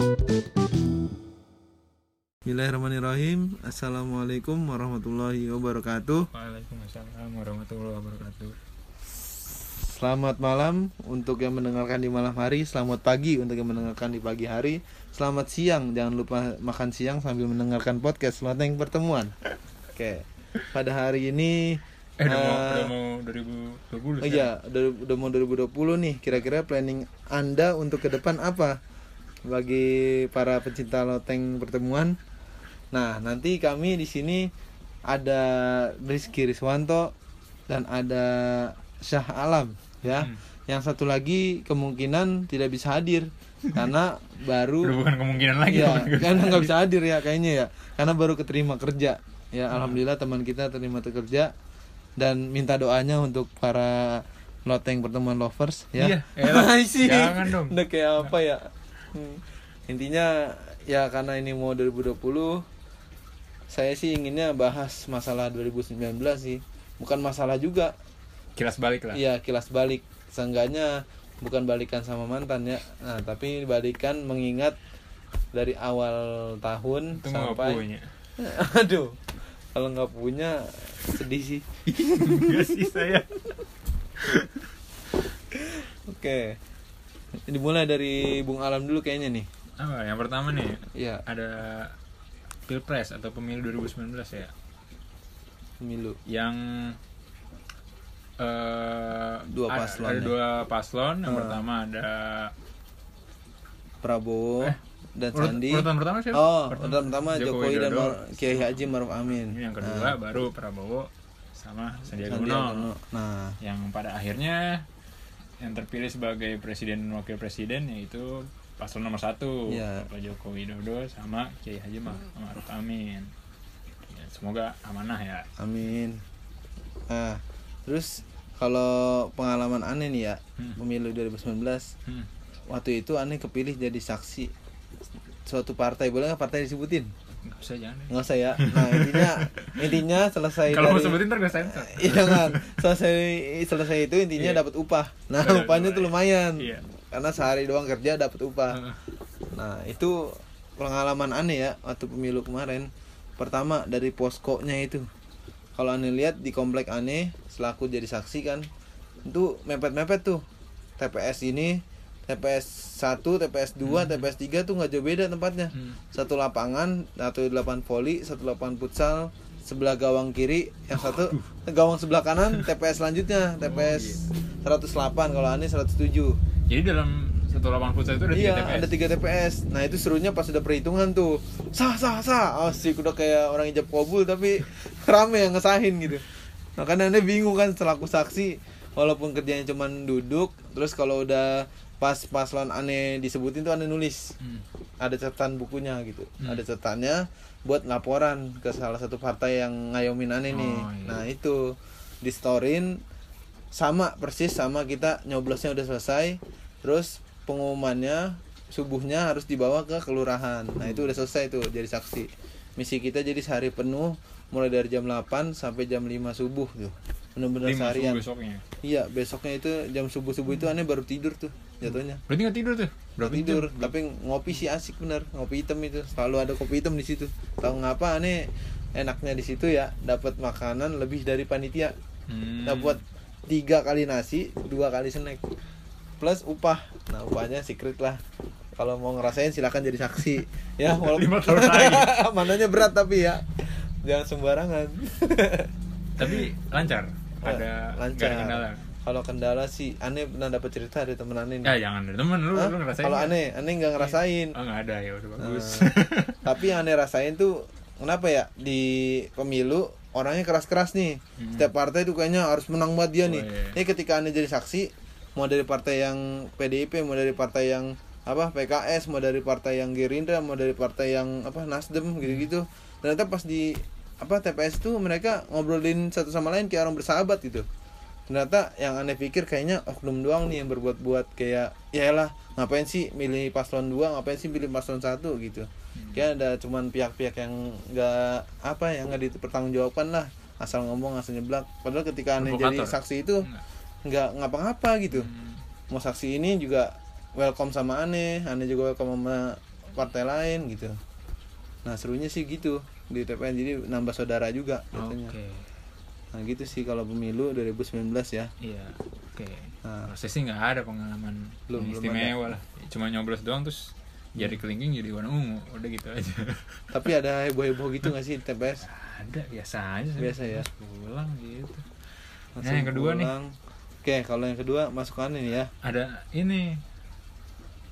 Bismillahirrahmanirrahim. Assalamualaikum warahmatullahi wabarakatuh. Waalaikumsalam warahmatullahi wabarakatuh. Selamat malam untuk yang mendengarkan di malam hari. Selamat pagi untuk yang mendengarkan di pagi hari. Selamat siang. Jangan lupa makan siang sambil mendengarkan podcast. Loteng Pertemuan. Oke. Pada hari ini Eh udah mau eh, udah mau 2020 Oh iya, udah, udah mau 2020 nih. Kira-kira planning Anda untuk ke depan apa? Bagi para pecinta loteng pertemuan. Nah, nanti kami di sini ada Rizky Riswanto dan ada Syah Alam ya. Hmm. Yang satu lagi kemungkinan tidak bisa hadir karena baru Udah bukan kemungkinan lagi ya, karena nggak bisa hadir ya kayaknya ya karena baru keterima kerja ya alhamdulillah teman kita terima kerja dan minta doanya untuk para loteng pertemuan lovers ya Iya. Jangan dong. udah kayak apa ya Hmm. intinya ya karena ini mau 2020 saya sih inginnya bahas masalah 2019 sih bukan masalah juga Kilas balik lah. Iya kilas balik Seenggaknya bukan balikan sama mantan ya Nah tapi balikan mengingat dari awal tahun Itu sampai punya. Aduh Kalau nggak punya sedih sih Enggak sih saya. Oke Dimulai dari Bung Alam dulu kayaknya nih Apa? Yang pertama nih Iya ada Pilpres atau Pemilu 2019 ya. pemilu Yang eh Dua ada- paslon Ada ya. dua paslon. Yang Ah. pertama ada Prabowo Eh, dan urut- Sandi urutan pertama siapa? Oh Pertama- urutan pertama Jokowi, dan Widodo. Mar- Kiai Haji Maruf Amin Yang kedua Nah, baru Prabowo sama Sandiaga. Uno. Nah yang pada akhirnya yang terpilih sebagai presiden dan wakil presiden yaitu paslon nomor satu Iya. Bapak Joko Widodo sama Kiai Haji Ma- Ma'ruf Amin Ya, semoga amanah ya Amin. Nah, terus kalau pengalaman aneh nih ya, Hmm. pemilu 2019, Hmm. waktu itu aneh kepilih jadi saksi suatu partai, boleh nggak partai disebutin? Nggak usah jangan deh. Nggak usah ya. Nah intinya intinya selesai kalau mau sebutin ntar gue sensor Iya jangan selesai selesai itu intinya Iya. dapat upah. Nah Dapat upahnya upah, tuh ya. lumayan. Iya. Karena sehari doang kerja dapat upah. Nah itu pengalaman aneh ya waktu pemilu kemarin Pertama dari poskonya itu Kalau aneh lihat di komplek aneh Selaku jadi saksi kan Itu mepet-mepet tuh TPS ini TPS 1, TPS 2, TPS 3 tuh nggak jauh beda tempatnya. Hmm. Satu lapangan, satu lapangan voli, satu lapangan futsal Sebelah gawang kiri, yang satu gawang sebelah kanan TPS selanjutnya TPS 108 kalau aneh 107 jadi dalam satu lapangan futsal itu ada tiga iya, TPS ada tiga TPS. Nah itu serunya pas udah perhitungan tuh, sah sah sah, asik udah kayak orang ijab kabul tapi rame yang ngesahin gitu. Nah kan aneh bingung kan selaku saksi, walaupun kerjanya cuman duduk, terus kalau udah pas paslon aneh disebutin tuh aneh nulis, Hmm. ada catatan bukunya gitu, Hmm. ada catatannya buat laporan ke salah satu partai yang ngayomin aneh nih. Oh, iya. Nah itu. Di storyin sama persis sama kita nyoblosnya udah selesai terus pengumumannya subuhnya harus dibawa ke kelurahan. Nah itu udah selesai tuh jadi saksi. Misi kita jadi sehari penuh mulai dari jam 8 sampai jam 5 subuh tuh. Bener-bener seharian. besoknya? Iya besoknya itu jam subuh subuh itu aneh baru tidur tuh jatuhnya. Berarti nggak tidur tuh? Udah tidur. tapi ngopi sih asik bener ngopi hitam itu. Selalu ada kopi hitam di situ. Tahu ngapa aneh? Enaknya di situ ya dapat makanan lebih dari panitia. Hmm. dapat tiga kali nasi dua kali snack. Plus upah. Nah upahnya secret lah. Kalau mau ngerasain silakan jadi saksi. Ya walaupun mananya berat tapi ya. Jangan sembarangan. Tapi lancar? Ada lancar. ada kendala kalau kendala sih aneh pernah dapat cerita dari temen aneh nih. ya jangan deh temen lu Hah? lu ngerasain kalau aneh aneh nggak ngerasain. Oh nggak ada ya udah bagus. Nah, tapi yang aneh rasain tuh kenapa ya di pemilu orangnya keras-keras nih. Hmm. setiap partai tuh kayaknya harus menang buat dia Oh, nih iya. ini ketika aneh jadi saksi mau dari partai yang PDIP mau dari partai yang apa PKS mau dari partai yang Gerindra mau dari partai yang apa Nasdem gitu-gitu. Ternyata pas di apa TPS tuh mereka ngobrolin satu sama lain kayak orang bersahabat gitu ternyata yang aneh pikir kayaknya oknum doang nih yang berbuat-buat kayak ya lah ngapain sih milih paslon 2 ngapain sih milih paslon satu? gitu. Kayak ada cuman pihak-pihak yang nggak apa yang nggak dipertanggungjawabkan lah asal ngomong asal nyeblak. Padahal ketika aneh jadi saksi itu nggak ngapa-ngapa gitu. Hmm. mau saksi ini juga welcome sama aneh aneh juga welcome sama partai lain gitu. Nah serunya sih gitu di TPN jadi nambah saudara juga oke. biasanya nah gitu sih kalau pemilu 2019 ya. Iya oke. Nah. Kalau saya sih nggak ada pengalaman Belum- istimewa lah. Cuma nyoblos doang terus jari kelingking jadi warna ungu. Udah gitu aja. Tapi ada heboh-heboh gitu nggak sih di TPS ada biasa aja. Biasa ya. Pulang gitu. Langsung Nah, yang kedua nih. pulang. oke kalau yang kedua masukannya nih ya. Ada ini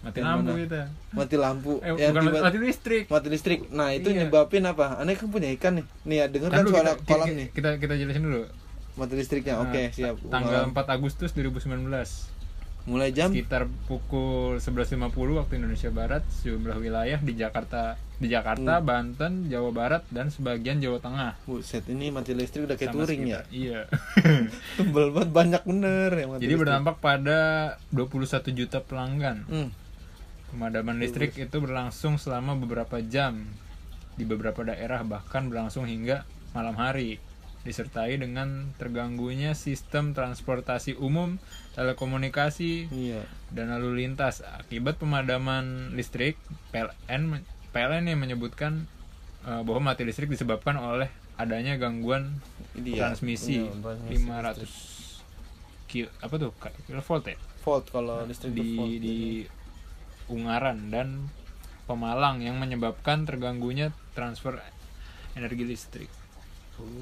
mati lampu mana? kita mati lampu eh yang bukan tiba- mati listrik mati listrik nah itu Iya. nyebabin apa aneh kan punya ikan nih nih ya denger kan dulu soal kita, kolam kita, nih kita kita jelasin dulu mati listriknya oke Nah, siap tanggal Kolam. 4 Agustus 2019 mulai jam sekitar pukul 11.50 waktu Indonesia Barat sejumlah wilayah di Jakarta di Jakarta, Hmm. Banten, Jawa Barat dan sebagian Jawa Tengah. buset ini mati listrik udah kayak Sama touring sekitar- ya Iya. tebel banget banyak bener yang mati Jadi listrik. berdampak pada 21 juta pelanggan. hmm. Pemadaman listrik itu berlangsung selama beberapa jam. Di beberapa daerah bahkan berlangsung hingga malam hari. Disertai dengan terganggunya sistem transportasi umum, telekomunikasi, iya. dan lalu lintas. Akibat pemadaman listrik PLN PLN yang menyebutkan eh, bahwa mati listrik disebabkan oleh adanya gangguan ini ya transmisi. Iya, transmisi 500 kil apa tuh? Kilovolt ya? Volt kalau listrik di volt. di Ungaran dan Pemalang yang menyebabkan terganggunya transfer energi listrik.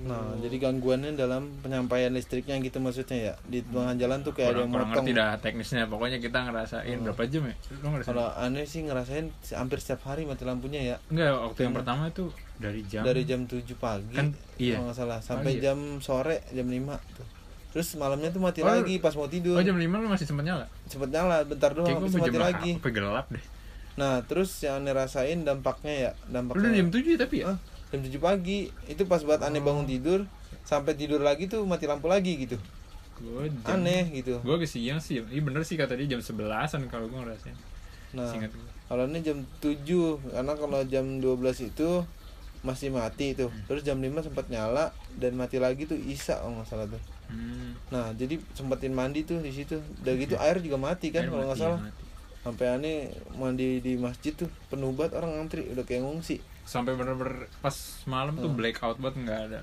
nah jadi gangguannya dalam penyampaian listriknya gitu maksudnya ya? Di tengah jalan tuh kayak ada kurang, yang kurang motong. dah teknisnya. Pokoknya kita ngerasain berapa jam ya? Lu ngerasain? Kalau aneh sih ngerasain hampir setiap hari mati lampunya ya. Enggak waktu yang pertama itu dari jam dari jam 7 pagi Kan, iya. kalau nggak salah sampai iya. jam sore jam 5 tuh terus malamnya tuh mati Oh, lagi pas mau tidur. oh jam 5 lu masih sempet nyala? Cepet nyala bentar doang habis mati jam lagi. apa gelap deh. Nah terus yang aneh rasain dampaknya ya dampaknya udah jam 7 tapi ya? Ah, jam 7 pagi. Itu pas buat aneh bangun tidur sampai tidur lagi tuh mati lampu lagi gitu. Gue jam aneh gitu. gue ke siang sih iya bener sih kata dia jam 11an kalau gue ngerasain. Nah kalau ini jam 7 karena kalau jam 12 itu masih mati tuh. Terus jam 5 sempat nyala dan mati lagi tuh isa kalau nggak salah tuh hmm. nah jadi sempetin mandi tuh di situ udah gitu air juga mati kan Air kalau nggak salah mati. sampai aneh mandi di masjid tuh penuh banget orang ngantri udah kayak ngungsi sampai bener-bener pas malam tuh Hmm. blackout banget nggak ada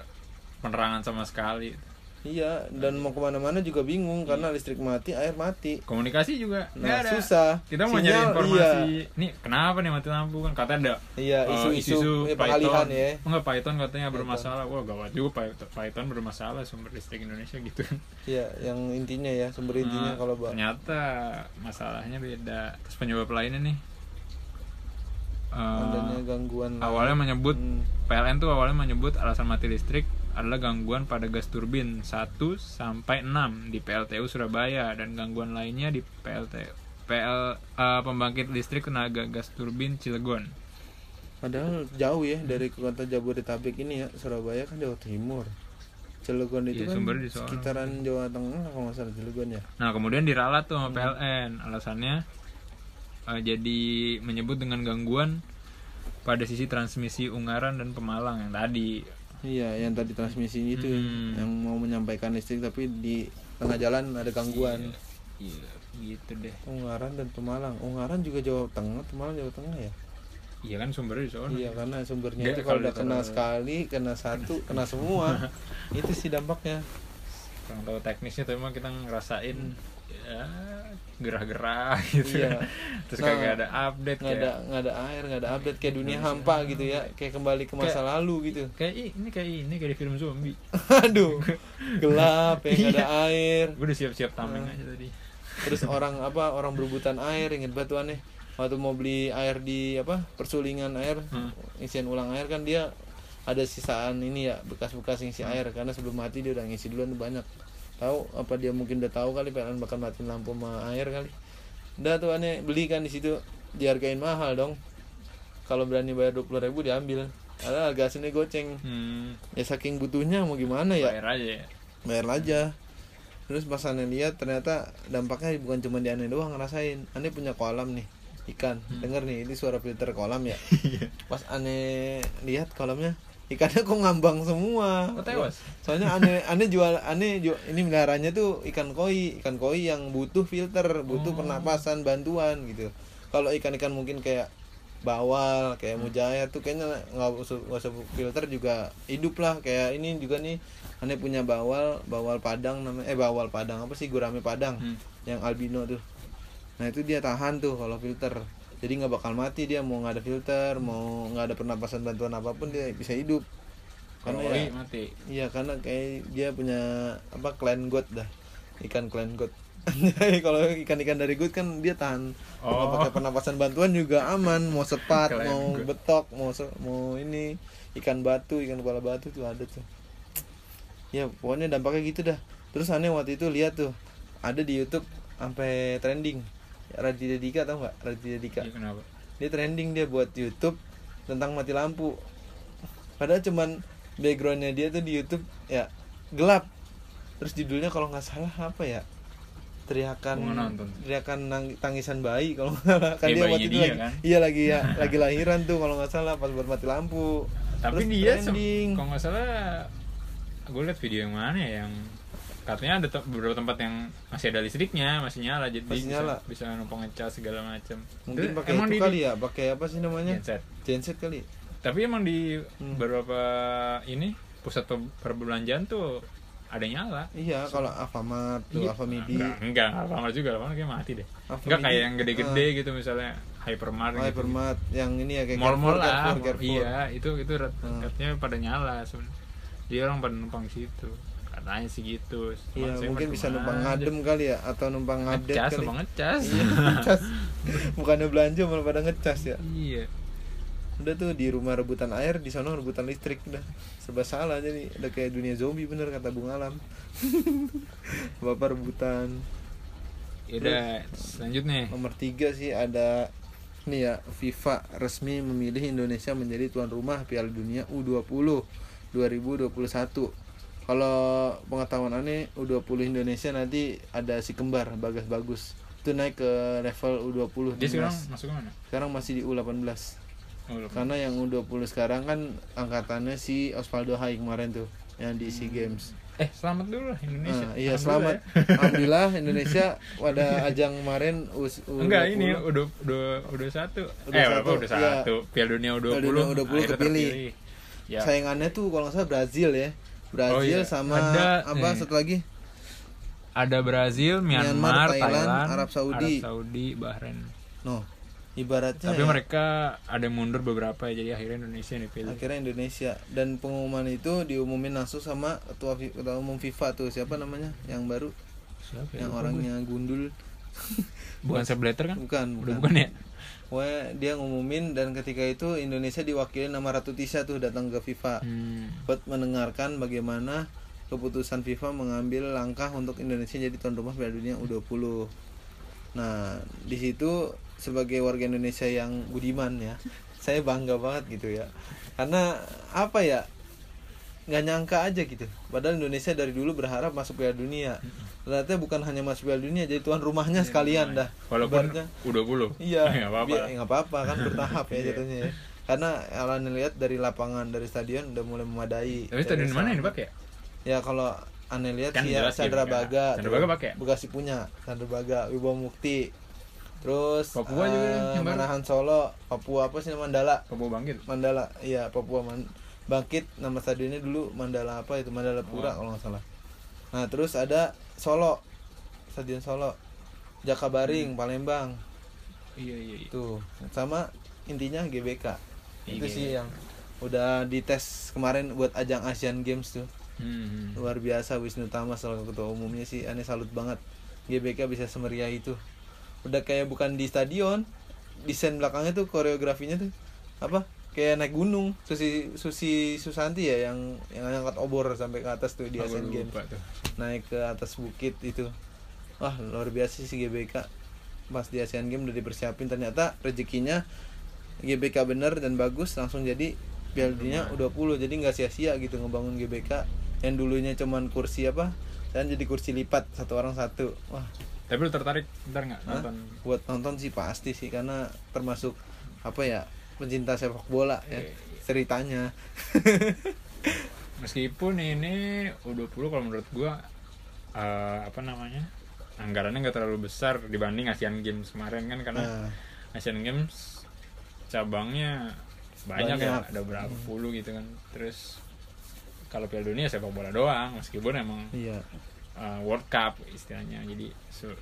penerangan sama sekali iya dan mau ke mana-mana juga bingung karena listrik mati air mati. Komunikasi juga. Nah ada. susah. Kita mau Sinyal, nyari informasi. iya. nih kenapa nih mati lampu? Kan katanya ada. Iya eh, isu-isu eh, pengalihan Python. ya. Enggak Python katanya bermasalah. Wah gawat juga Python, Python bermasalah sumber listrik Indonesia gitu. Iya yang intinya ya sumber intinya Nah, kalau bah ternyata masalahnya beda. Terus penyebab lainnya nih. Eh, adanya gangguan. awalnya menyebut Hmm. PLN tuh awalnya menyebut alasan mati listrik adalah gangguan pada gas turbin 1 sampai 6 di PLTU Surabaya dan gangguan lainnya di PLT PL eh, pembangkit listrik tenaga gas turbin Cilegon. Padahal jauh ya dari kota Jabodetabek ini ya Surabaya kan Jawa Timur. Cilegon itu Iya, kan sumber di sekitaran Jawa Tengah kalau nggak salah Cilegon ya. Nah, kemudian diralat tuh sama PLN. Alasannya eh, jadi menyebut dengan gangguan pada sisi transmisi Ungaran dan Pemalang yang tadi. Iya, yang tadi transmisi itu Hmm. yang mau menyampaikan listrik tapi di tengah jalan ada gangguan. Iya, gitu deh. Ungaran dan Pemalang. Ungaran juga Jawa Tengah, Pemalang Jawa Tengah ya. Iya kan sumbernya di sono. Iya, karena sumbernya Nggak, itu kalau kalau udah kena sekali, kena satu, kena semua. itu sih dampaknya. kurang tahu teknisnya tapi emang kita ngerasain ya gerah-gerah gitu. Iya. terus Nah, kagak ada update nggak kayak ada nggak ada air nggak ada update kayak dunia hampa gitu ya. Kayak kembali ke masa Kayak- lalu gitu. kayak "Ih, ini kayak ini kayak di film zombie. Aduh gelap ya nggak ada air. Gue udah siap-siap tameng aja tadi. Terus orang apa orang berebutan air inget aneh. Waktu mau beli air di apa persulingan air Hmm. isian ulang air kan dia ada sisaan ini ya bekas-bekas ngisi air. Karena sebelum mati dia udah ngisi duluan banyak tahu apa dia mungkin udah tahu kali PLN bakal matiin lampu sama air kali. Udah tuh aneh beli kan di situ. Dihargain mahal dong. Kalau berani bayar dua ribu diambil. Karena harga aslinya goceng. Hmm, ya saking butuhnya mau gimana ya? Bayar aja ya. Bayar aja. Terus pas aneh lihat ternyata dampaknya bukan cuma di aneh doang ngerasain. Aneh punya kolam nih ikan. Denger nih ini suara filter kolam ya. Pas aneh lihat kolamnya ikannya kok ngambang semua. Oh, tewas? soalnya aneh aneh jual aneh ju- ini meliharanya tuh ikan koi ikan koi yang butuh filter butuh Oh. pernapasan bantuan gitu. Kalau ikan-ikan mungkin kayak bawal kayak Mujahid tuh kayaknya nggak usah nggak usah filter juga hidup lah. Kayak ini juga nih aneh punya bawal bawal padang namanya eh bawal padang apa sih? Gurame padang Hmm. yang albino tuh. Nah itu dia tahan tuh kalau filter jadi nggak bakal mati dia mau nggak ada filter mau nggak ada pernapasan bantuan apa pun dia bisa hidup. Karena oi ya mati. iya karena kayak dia punya apa clan god dah. Ikan clan god. Kalau ikan-ikan dari god kan dia tahan. Mau Oh. pakai pernapasan bantuan juga aman. Mau sepat Clan mau god. betok mau se- mau ini ikan batu ikan kepala batu tuh ada tuh. Ya pokoknya dampaknya gitu dah. Terus aneh waktu itu lihat tuh ada di YouTube sampai trending Raditya Dika tau nggak? Raditya Dika. Iya, kenapa? Dia trending dia buat YouTube tentang mati lampu. Padahal cuman backgroundnya dia tuh di YouTube ya gelap. Terus judulnya kalau nggak salah apa ya? Teriakan teriakan nang- tangisan bayi kalau nggak salah. Kan Kayak dia waktu itu dia, lagi kan? iya lagi ya lagi lahiran tuh kalau nggak salah pas buat mati lampu. Tapi Terus dia trending. kalau nggak salah gue liat video yang mana ya yang katanya ada te- beberapa tempat yang masih ada listriknya masih nyala jadi Masih bisa, nyala. bisa numpang ngecas segala macam mungkin Itu pakai itu di- kali ya pakai apa sih namanya genset genset kali tapi emang di Hmm. beberapa ini pusat pe- perbelanjaan tuh ada nyala iya kalau Alfamart tuh Iya. Alfamidi enggak enggak Alfamart juga Alfamart kayak mati deh Alfamidi, enggak kayak yang gede-gede ah. gitu misalnya Hypermart gitu Hypermart yang ini ya kayak mall-mall lah Carrefour, Carrefour. iya itu itu Hmm. katanya pada nyala sebenarnya dia orang pada numpang situ katanya sih gitu Iya, saya mungkin bisa numpang aja. ngadem kali ya atau numpang update ngecas kali. ngecas Iya, ngecas. Bukannya belanja malah pada ngecas ya. iya Udah tuh di rumah rebutan air, di sana rebutan listrik udah. Serba salah jadi udah kayak dunia zombie bener kata Bung Alam. Bapak rebutan. ya udah lanjut nih Nomor tiga sih ada nih ya FIFA resmi memilih Indonesia menjadi tuan rumah Piala Dunia U20 2021. Kalau pengetahuan aneh U20 Indonesia nanti ada si kembar Bagas Bagus. Itu naik ke level U20 dia sekarang masuk ke mana Sekarang masih di U18. oh, lupa. Karena yang U20 sekarang kan angkatannya si Osvaldo Hai kemarin tuh yang di SEA Games. eh selamat dulu lah Indonesia Ah, iya selamat. ya. Alhamdulillah Indonesia pada ajang kemarin U, U20. enggak ini udah udah udah satu Udah eh satu, apa udah iya. satu Piala Dunia U20 Piala Dunia U20 akhirnya kepilih. terpilih. ya Sayangannya tuh kalau nggak salah Brazil ya. Brazil Oh, iya. sama Ada, apa nih. satu lagi? ada Brazil Myanmar, Myanmar, Thailand, Thailand, Arab Saudi. Arab Saudi. Bahrain. No. Ibaratnya tapi ya, mereka ada yang mundur beberapa ya jadi akhirnya Indonesia yang dipilih. Akhirnya Indonesia. Dan pengumuman itu diumumin langsung sama ketua, ketua umum FIFA tuh. Siapa namanya? Yang baru? Siapa ya? Yang Lupa orangnya gundul. Bukan Sebletter kan? Bukan udah bukan. bukan ya Pokoknya dia ngumumin dan ketika itu Indonesia diwakili nama Ratu Tisha tuh datang ke FIFA hmm. buat mendengarkan bagaimana keputusan FIFA mengambil langkah untuk Indonesia jadi tuan rumah Piala Dunia U20. Nah, di situ sebagai warga Indonesia yang budiman ya, saya bangga banget gitu ya. Karena apa ya? Nggak nyangka aja gitu. Padahal Indonesia dari dulu berharap masuk Piala Dunia. Ternyata bukan hanya masuk Piala Dunia, jadi tuan rumahnya sekalian dah. walaupun Ibaratnya. U20 Iya, nggak apa-apa nggak apa-apa kan bertahap ya Iya. jatuhnya ya. Karena kalau lihat dari lapangan dari stadion udah mulai memadai. tapi stadion mana yang dipakai ya? Ya kalau aneh lihat Kan sih ya Sandra. Baga. Sandra. Baga pakai? Bekasi punya Sandra Baga, Wibawa Mukti. Terus Papua juga eh, yang. Manahan Solo, Papua apa sih Mandala? Papua Bangkit Mandala, iya Papua Man Bangkit nama stadionnya dulu Mandala apa itu Mandala Pura Oh. kalau nggak salah. Nah terus ada Solo, Stadion Solo, Jakabaring, Palembang, iya iya iya Tuh, sama intinya GBK. Itu Iya. sih yang udah dites kemarin buat ajang Asian Games tuh. Hmm. Luar biasa Wisnu Tama selaku ketua umumnya sih aneh salut banget. GBK bisa semeriah itu. Udah kayak bukan di stadion, desain belakangnya tuh koreografinya tuh apa? Kayak naik gunung. Susi Susi Susanti ya yang yang ngangkat obor sampai ke atas tuh di Aku Asian Games. tuh. Naik ke atas bukit itu. Wah, luar biasa sih GBK. Pas di Asian Games udah dipersiapin ternyata rezekinya GBK bener dan bagus langsung jadi Piala Dunia U20 jadi nggak sia-sia gitu ngebangun GBK yang dulunya cuman kursi apa dan jadi kursi lipat satu orang satu wah Tapi lu tertarik ntar nggak nonton? buat nonton sih pasti sih karena termasuk apa ya pencinta sepak bola ya Iya, iya. ceritanya Meskipun ini U20 kalau menurut gua eh, apa namanya? Anggarannya nggak terlalu besar dibanding Asian Games kemarin kan karena nah, Asian Games cabangnya banyak, ya Banyak. ada berapa puluh gitu kan terus kalau Piala Dunia sepak bola doang meskipun emang iya uh, World Cup istilahnya jadi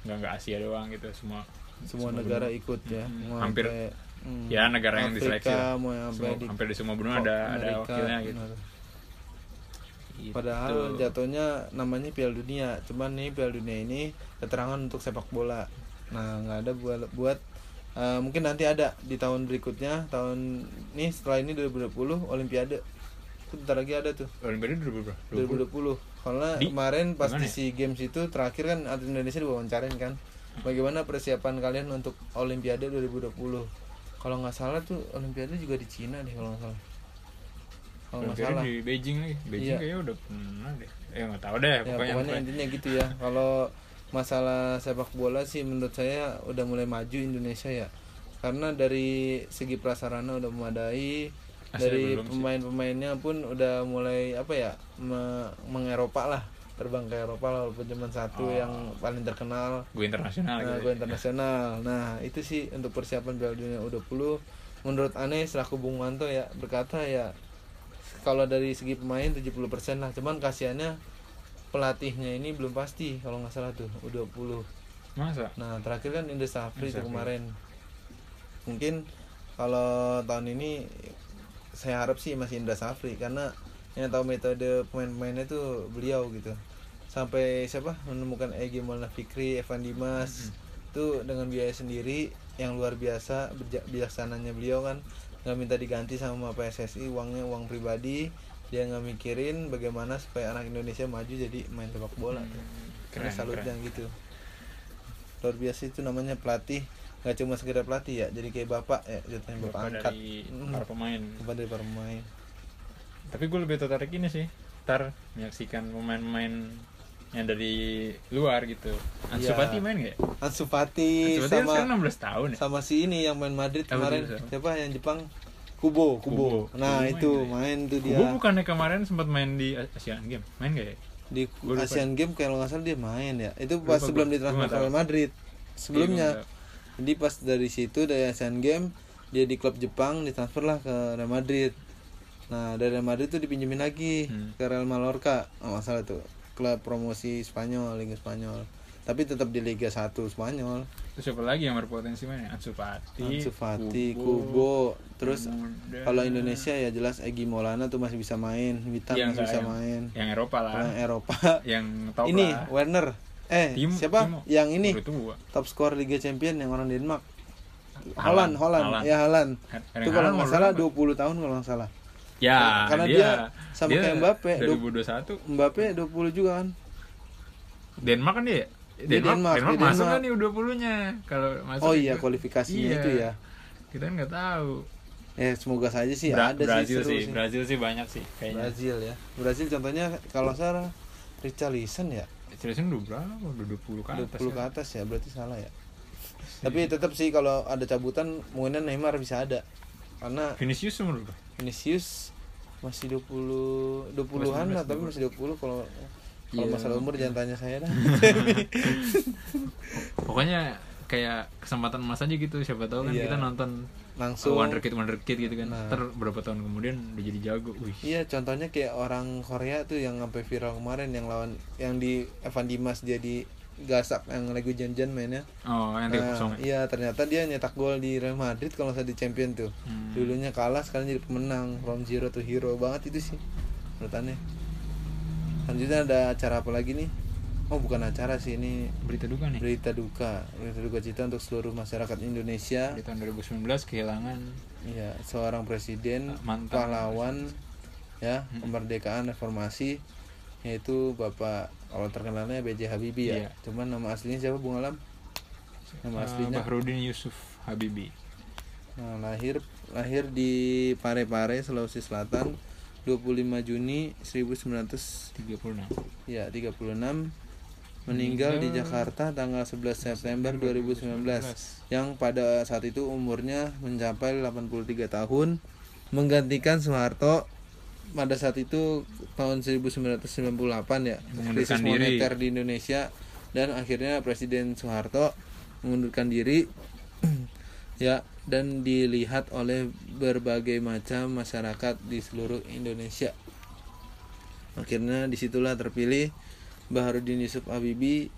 nggak nggak Asia doang gitu semua semua semua negara benua. ikut ya. Mau Hampir- hmm, ya negara yang Afrika, diseleksi lah. yang sampai Semua- di hampir di semua benua ada ada Amerika, wakilnya gitu. benar. Gitu. Padahal jatuhnya namanya Piala Dunia, cuman nih Piala Dunia ini keterangan untuk sepak bola. Nah nggak ada buat buat eh, mungkin nanti ada di tahun berikutnya tahun ini setelah ini 2020 Olimpiade itu bentar lagi ada tuh Olimpiade 2020. 2020 karena Di- kemarin pas di di ya? SEA Games itu terakhir kan atlet Indonesia diwawancarain kan bagaimana persiapan kalian untuk Olimpiade 2020 kalau nggak salah tuh Olimpiade juga di Cina deh kalau nggak salah kalau nggak salah di Beijing lagi. Beijing Iya. kayaknya udah pernah deh. Eh nggak tahu deh ya pokoknya. pokoknya pokoknya. intinya gitu ya kalau masalah sepak bola sih menurut saya udah mulai maju Indonesia ya karena dari segi prasarana udah memadai Asli dari pemain-pemainnya pun udah mulai apa ya me- mengeropa lah terbang ke Eropa lah walaupun cuma satu Oh. yang paling terkenal. Gue internasional nah, gitu. go internasional. Nah itu sih untuk persiapan Piala Dunia U20 menurut aneh selaku Bung Wanto ya berkata ya kalau dari segi pemain 70% lah. Cuman kasihannya pelatihnya ini belum pasti kalau nggak salah tuh U20 Masa? nah terakhir kan Indra Safri tuh kemarin. Mungkin kalau tahun ini saya harap sih masih Indra Safri karena yang tahu metode pemain-pemainnya tuh beliau gitu sampai siapa? Menemukan Egy Maulana Fikri Evan Dimas. Tuh dengan biaya sendiri yang luar biasa bijaksananya beliau kan. Nggak minta diganti sama PSSI uangnya uang pribadi. Dia nggak mikirin bagaimana supaya anak Indonesia maju jadi main sepak bola. Tuh. karena Keren, salutnya keren. gitu. Luar biasa itu namanya pelatih. Nggak cuma sekedar pelatih ya jadi kayak bapak ya jatuhnya bapak, Bapak angkat. dari para pemain. bapak dari para pemain. Tapi gue lebih tertarik ini sih. Ntar menyaksikan pemain-pemain yang dari luar gitu. Ansu. Fati main gak? ya? Ansu Fati kan sama sekarang 16 tahun ya. sama si ini yang main Madrid Apa kemarin siapa? yang Jepang Kubo Kubo, Kubo. nah Kubo itu main main tuh dia Gue bukannya kemarin sempat main di Asian Game. Main gak ya? di Gua lupa. Asian Game kalau nggak salah dia main ya itu pas Lupa sebelum ditransfer ke Madrid sebelumnya Iya, jadi pas dari situ dari Asian Game dia di klub Jepang ditransfer lah ke Real Madrid nah dari Real Madrid tuh dipinjemin lagi Hmm. ke Real Mallorca oh, masalah tuh klub promosi Spanyol Liga Spanyol tapi tetap di Liga 1 Spanyol Terus siapa lagi yang berpotensi main? Ansu Fati, Ansu Fati, Kubo, terus Kemudian- kalau Indonesia ya jelas Egi Maulana tuh masih bisa main, Witan Yang masih bisa yang- main. Yang Eropa lah. Yang Eropa yang top ini lah. Werner. Eh, Timo- siapa? Timo. Yang ini top skor Liga Champion yang orang Denmark. Holland, Holland, Haaland. ya Holland. Itu kalau nggak salah berapa? 20 tahun kalau nggak salah. Ya, Karena dia, dia sama kayak Mbappe, 2021 Mbappe 20 juga kan. Denmark kan dia? Dia Denmark, Denmark, Denmark, dia masuk Denmark. kan nih U20-nya kalau masuk. Oh iya, itu- kualifikasinya Iya. itu ya. Kita kan nggak tahu. Eh, semoga saja sih Bra- ada Brazil sih sih, sih. Brazil sih banyak sih kayaknya. Brazil ya. Brazil contohnya kalau salah Richarlison ya. Richarlison udah berapa? Udah 20 ke atas. 20 ke ya. atas ya berarti salah ya tapi tetap sih kalau ada cabutan mungkin Neymar bisa ada karena Vinicius umur berapa? Vinicius masih 20 20-an lah 19, tapi masih 20 kalau kalau Iya. masalah umur jangan tanya saya dah Pokoknya kayak kesempatan emas aja gitu siapa tahu kan Iya. kita nonton langsung Wonderkid Wonderkid gitu kan. Nah. Ntar berapa tahun kemudian udah jadi jago. Wih. iya contohnya kayak orang Korea tuh yang sampai viral kemarin yang lawan yang di Evan Dimas jadi gasak yang lagi janjian mainnya Oh, yang 3 Nah, kosong. ya? iya ternyata dia nyetak gol di Real Madrid kalau saya di champion tuh Hmm. dulunya kalah sekarang jadi pemenang from zero to hero banget itu sih menurut aneh selanjutnya ada acara apa lagi nih oh bukan acara sih ini Berita duka nih. berita duka berita duka cita untuk seluruh masyarakat Indonesia Di tahun 2019 kehilangan ya seorang presiden Mantan pahlawan ya Hmm. kemerdekaan reformasi yaitu bapak kalau terkenalnya B.J. Habibie ya Iya. cuman nama aslinya siapa Bung Alam nama aslinya Bahrudin Yusuf Habibie. Nah, lahir lahir di Parepare, Sulawesi Selatan 25 Juni 1900 36. ya 36 meninggal di Jakarta tanggal 11 September 2019 yang pada saat itu umurnya mencapai 83 tahun menggantikan Soeharto pada saat itu tahun 1998 ya krisis diri. moneter di Indonesia dan akhirnya Presiden Soeharto mengundurkan diri ya dan dilihat oleh berbagai macam masyarakat di seluruh Indonesia. Akhirnya di situlah terpilih Baharudin Yusuf Habibie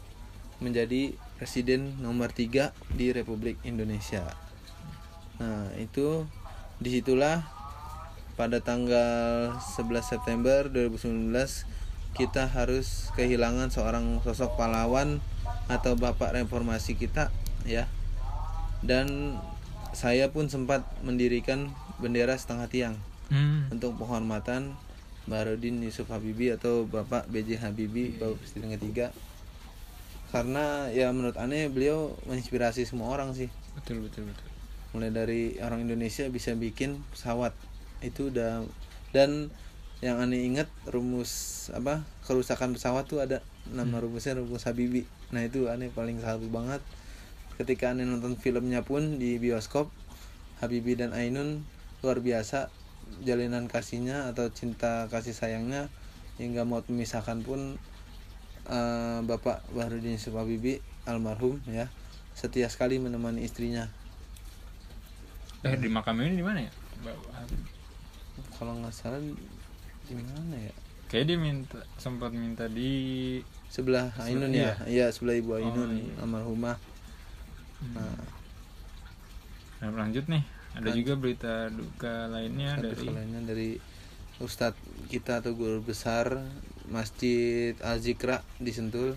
menjadi presiden nomor 3 di Republik Indonesia. Nah itu di situlah pada tanggal 11 September 2019 kita harus kehilangan seorang sosok pahlawan atau bapak reformasi kita ya dan saya pun sempat mendirikan bendera setengah tiang Hmm. untuk penghormatan Baharudin Yusuf Habibie atau Bapak B.J. Habibie Bapak Presiden ketiga karena ya menurut aneh beliau menginspirasi semua orang sih Betul betul betul. mulai dari orang Indonesia bisa bikin pesawat itu udah dan yang aneh ingat rumus apa kerusakan pesawat tuh ada. Nama rumusnya rumus Habibie nah itu aneh paling salut banget. Ketika aneh nonton filmnya pun di bioskop Habibie dan Ainun luar biasa. Jalinan kasihnya atau cinta kasih sayangnya hingga mau memisahkan pun eh, Bapak Bahrudin Yusuf Habibie almarhum ya setia sekali menemani istrinya. Eh di makam ini di mana ya? Kalau nggak salah di mana ya? Kayak dia minta sempat minta di sebelah Ainun ya? iya. Sebelah ibu Ainun iya. almarhumah. Nah. Nah, lanjut nih. Ada Lanjut. juga berita duka lainnya ada dari lainnya dari Ustadz kita atau guru besar Masjid Al Zikra di Sentul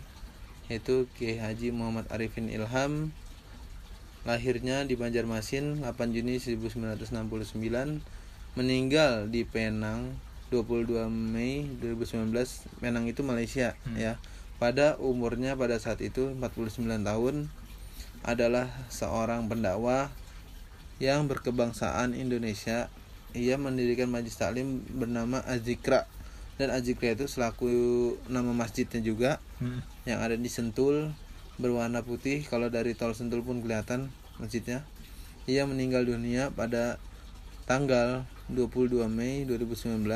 yaitu Kiai Haji Muhammad Arifin Ilham. Lahirnya di Banjarmasin 8 Juni 1969 meninggal di Penang 22 Mei 2019 Penang itu Malaysia Hmm. ya. Pada umurnya pada saat itu 49 tahun adalah seorang pendakwah yang berkebangsaan Indonesia. Ia mendirikan majlis taklim bernama Azikra. Dan Azikra itu selaku nama masjidnya juga Hmm. yang ada di Sentul berwarna putih. Kalau dari tol Sentul pun kelihatan masjidnya. Ia meninggal dunia pada tanggal 22 Mei 2019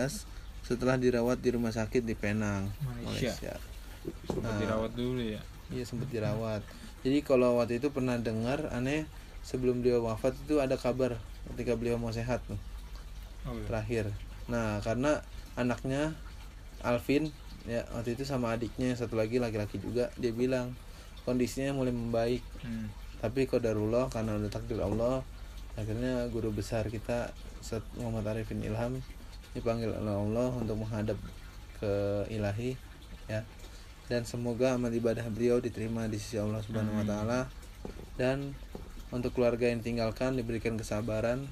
setelah dirawat di rumah sakit di Penang Malaysia. Malaysia sempat Nah. dirawat dulu ya. Iya sempat dirawat. Jadi kalau waktu itu pernah dengar aneh sebelum beliau wafat itu ada kabar ketika beliau mau sehat tuh Oh, iya. terakhir. Nah karena anaknya Alvin ya waktu itu sama adiknya satu lagi laki-laki juga dia bilang kondisinya mulai membaik Hmm. tapi kodarullah karena udah takdir Allah akhirnya guru besar kita Ustaz Muhammad Arifin Ilham dipanggil oleh Allah untuk menghadap ke ilahi ya. Dan semoga amal ibadah beliau diterima di sisi Allah Subhanahu wa taala. Dan untuk keluarga yang tinggalkan diberikan kesabaran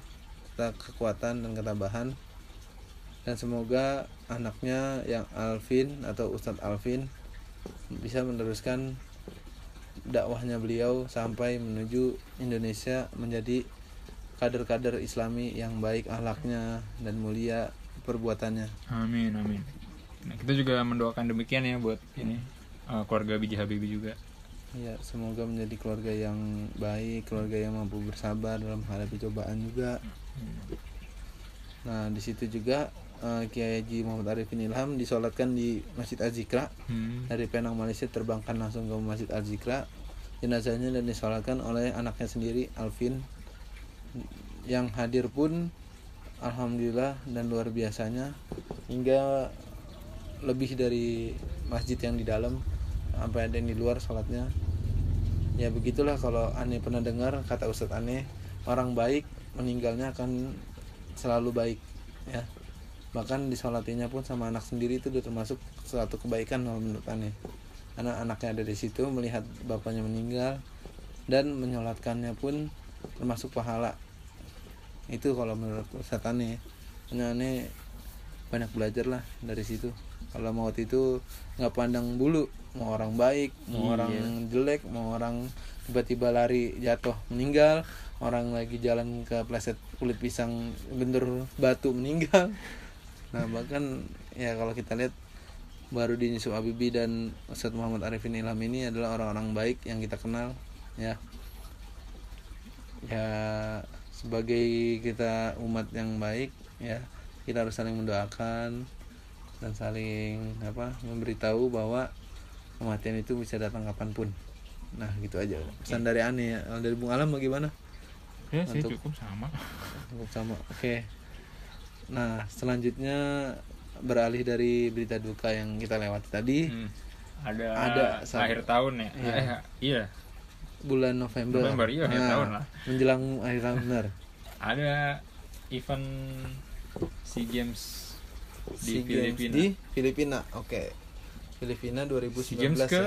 serta kekuatan dan ketabahan dan semoga anaknya yang Alvin atau Ustadz Alvin bisa meneruskan dakwahnya beliau sampai menuju Indonesia menjadi kader-kader Islami yang baik akhlaknya dan mulia perbuatannya. Amin amin. Nah, kita juga mendoakan demikian ya buat ini eh, keluarga Biji Habibie juga. Ya, semoga menjadi keluarga yang baik, keluarga yang mampu bersabar dalam menghadapi cobaan juga. Nah, di situ juga eh, Kiai Haji Muhammad Arifin Ilham disolatkan di Masjid Azikra Hmm. dari Penang Malaysia terbangkan langsung ke Masjid Al Zikra jenazahnya dan disolatkan oleh anaknya sendiri Alvin yang hadir pun alhamdulillah dan luar biasanya. Hingga lebih dari masjid yang di dalam sampai ada yang di luar sholatnya ya begitulah kalau aneh pernah dengar kata Ustadz aneh orang baik meninggalnya akan selalu baik ya. Bahkan disolatinya pun sama anak sendiri itu udah termasuk suatu kebaikan menurut aneh karena anaknya ada di situ melihat bapaknya meninggal dan menyolatkannya pun termasuk pahala. Itu kalau menurut Hanya aneh banyak belajar lah dari situ. Kalau maut itu nggak pandang bulu mau orang baik mau Iya. orang jelek mau orang tiba-tiba lari jatuh meninggal orang lagi jalan ke pleset kulit pisang bentur batu meninggal. Nah bahkan ya kalau kita lihat baru di Yusuf Habibie dan Ustadz Muhammad Arifin Ilham ini adalah orang-orang baik yang kita kenal ya ya sebagai kita umat yang baik ya kita harus saling mendoakan dan saling apa memberitahu bahwa kematian itu bisa datang kapan pun nah gitu aja pesan dari Ani ya dari Bung Alam bagaimana ya sih Untuk- cukup sama Cukup sama. Oke. Nah, selanjutnya beralih dari berita duka yang kita lewati tadi, Hmm. ada, Ada akhir tahun ya Iya. Eh, iya bulan November. November, iya, akhir tahun lah. Menjelang akhir tahun benar. ada event SEA Games di SEA Games Filipina Di Filipina. Oke. Filipina SEA 2019 Games ke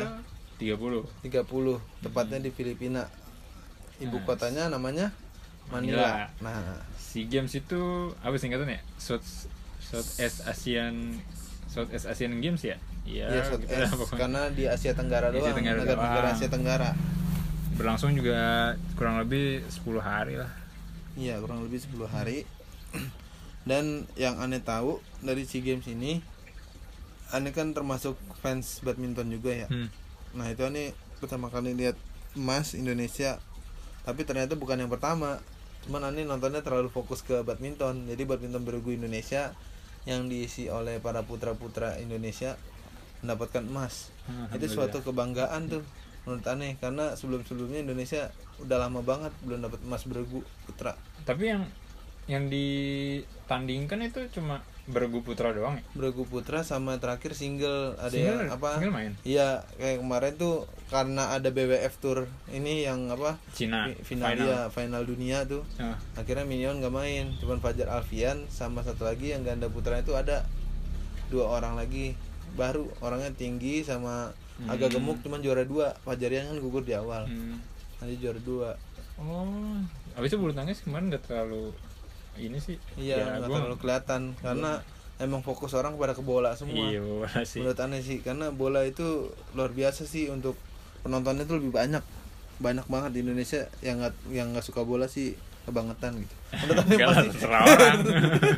ya. 30 30 tepatnya di Filipina. Ibu Nah. kotanya namanya Manila. Manila. Nah, SEA Games itu apa singkatannya South Southeast Asian Southeast Asian Games ya iya ya South gitu East, karena di Asia Tenggara doang, negara-negara. Asia Tenggara. Berlangsung juga kurang lebih 10 hari lah Iya, kurang lebih 10 hari. Dan yang aneh tahu dari SEA Games ini aneh kan termasuk fans badminton juga ya. hmm. Nah, itu aneh pertama kali lihat emas Indonesia. Tapi ternyata bukan yang pertama. Cuman aneh nontonnya terlalu fokus ke badminton. Jadi badminton bergu Indonesia yang diisi oleh para putra-putra Indonesia mendapatkan emas. Itu suatu kebanggaan tuh menurut aneh karena sebelum-sebelumnya Indonesia udah lama banget belum dapat emas bergu putra. tapi yang yang ditandingkan itu cuma bergu putra doang ya Bergu putra sama terakhir single ada Single- yang apa? single main? Iya, kayak kemarin tuh karena ada BWF Tour ini yang apa? Cina fi- final, final. dia final dunia tuh. Ah, Akhirnya Minion nggak main, cuman Fajar Alfian sama satu lagi yang ganda putra itu ada dua orang lagi baru orangnya tinggi sama agak Hmm. gemuk cuman juara dua. Fajarian kan gugur di awal. Hmm. nanti juara dua. Oh. Habis itu bulu tangkis kemarin nggak terlalu ini sih iya Ya, nggak gua- terlalu kelihatan. Karena emang fokus orang pada ke bola semua. Iya bola sih. Menurut aneh sih karena bola itu luar biasa sih untuk penontonnya tuh lebih banyak. Banyak banget di Indonesia yang nggak yang nggak suka bola sih kebangetan gitu. Menurut pasti terserah orang.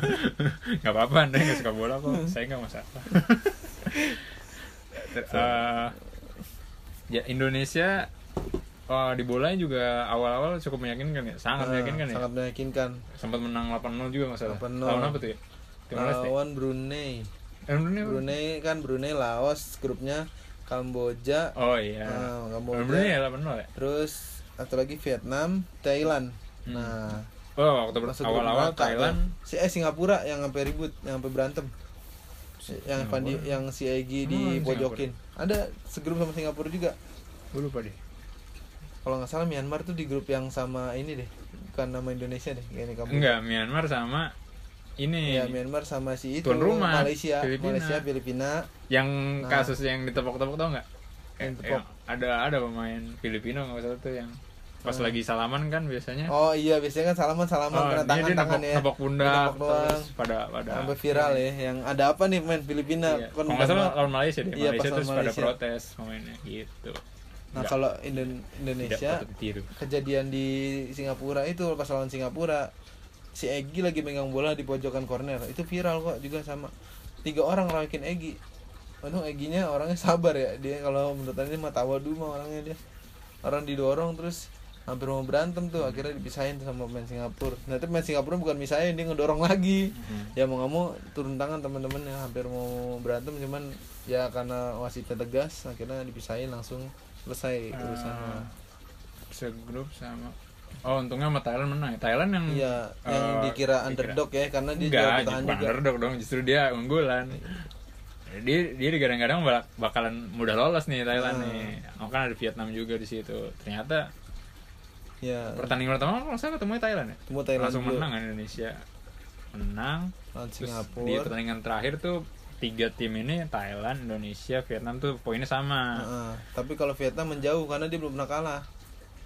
Gak apa-apa, anda nggak suka bola kok. Saya nggak masalah Eh, Ya Indonesia oh, Di bolanya juga awal-awal cukup meyakinkan ya Sangat Ah, meyakinkan ya sangat meyakinkan Sempat menang 8-0 juga nggak salah 8-0. Lawan apa tuh ya? Timor Leste? lawan Brunei Eh, Brunei? Brunei kan Brunei Laos grupnya Kamboja Oh iya Ah, Kamboja. Brunei ya 8-0 ya? terus satu lagi Vietnam Thailand Hmm. nah Oh waktu awal-awal Thailand si eh Singapura yang sampai ribut yang sampai berantem yang. Fandi, yang si Egi Hmm, di pojokin. Ada segrup sama Singapura juga. Gue lupa deh. Kalau nggak salah Myanmar tuh di grup yang sama ini deh. Bukan nama Indonesia deh ini kamu Enggak, Myanmar sama ini. Ya Myanmar sama si itu Tuan rumah, Malaysia. Filipina. Malaysia Filipina. Yang Nah. kasus yang ditepok-tepok tau nggak? Yang ada ada pemain Filipino nggak salah tuh yang pas lagi salaman kan biasanya. oh iya biasanya kan salaman salaman Oh, kena dia- tangan dia tangan nepok, ya nepok pundak doang. terus pada pada sampai viral ya yang ada apa nih main Filipina Iya. Kan nggak salah lawan Malaysia deh. Iya, Malaysia terus pada Malaysia. protes pemainnya gitu. nah Nggak- kalau Indo- Indonesia kejadian di Singapura itu pas lawan Singapura si Egi lagi megang bola di pojokan corner itu viral kok juga sama tiga orang rawakin Egi Aduh Eginya orangnya sabar ya dia kalau menurut Anda mah tawadu mah orangnya dia orang didorong terus hampir mau berantem tuh akhirnya dipisahin sama pemain Singapura nah tapi pemain Singapura bukan misahin dia ngedorong lagi Hmm. ya mau nggak mau turun tangan teman-teman yang hampir mau berantem cuman ya karena wasitnya tegas akhirnya dipisahin langsung selesai urusannya Ah, segrup sama Oh untungnya sama Thailand menang ya. Thailand yang Iya, yang eh, dikira underdog ya karena dia Enggak, juara bertahan juga. underdog dong, justru dia unggulan. Dia dia digadang-gadang bak- bakalan mudah lolos nih Thailand Hmm. nih. Oh kan ada Vietnam juga di situ. Ternyata Ya, pertandingan pertama kalau saya ketemu Thailand ya. ketemu Thailand Langsung dulu. menang kan Indonesia. Menang. lawan Singapura. di pertandingan terakhir tuh tiga tim ini Thailand, Indonesia, Vietnam tuh poinnya sama. Heeh. Tapi kalau Vietnam menjauh karena dia belum pernah kalah.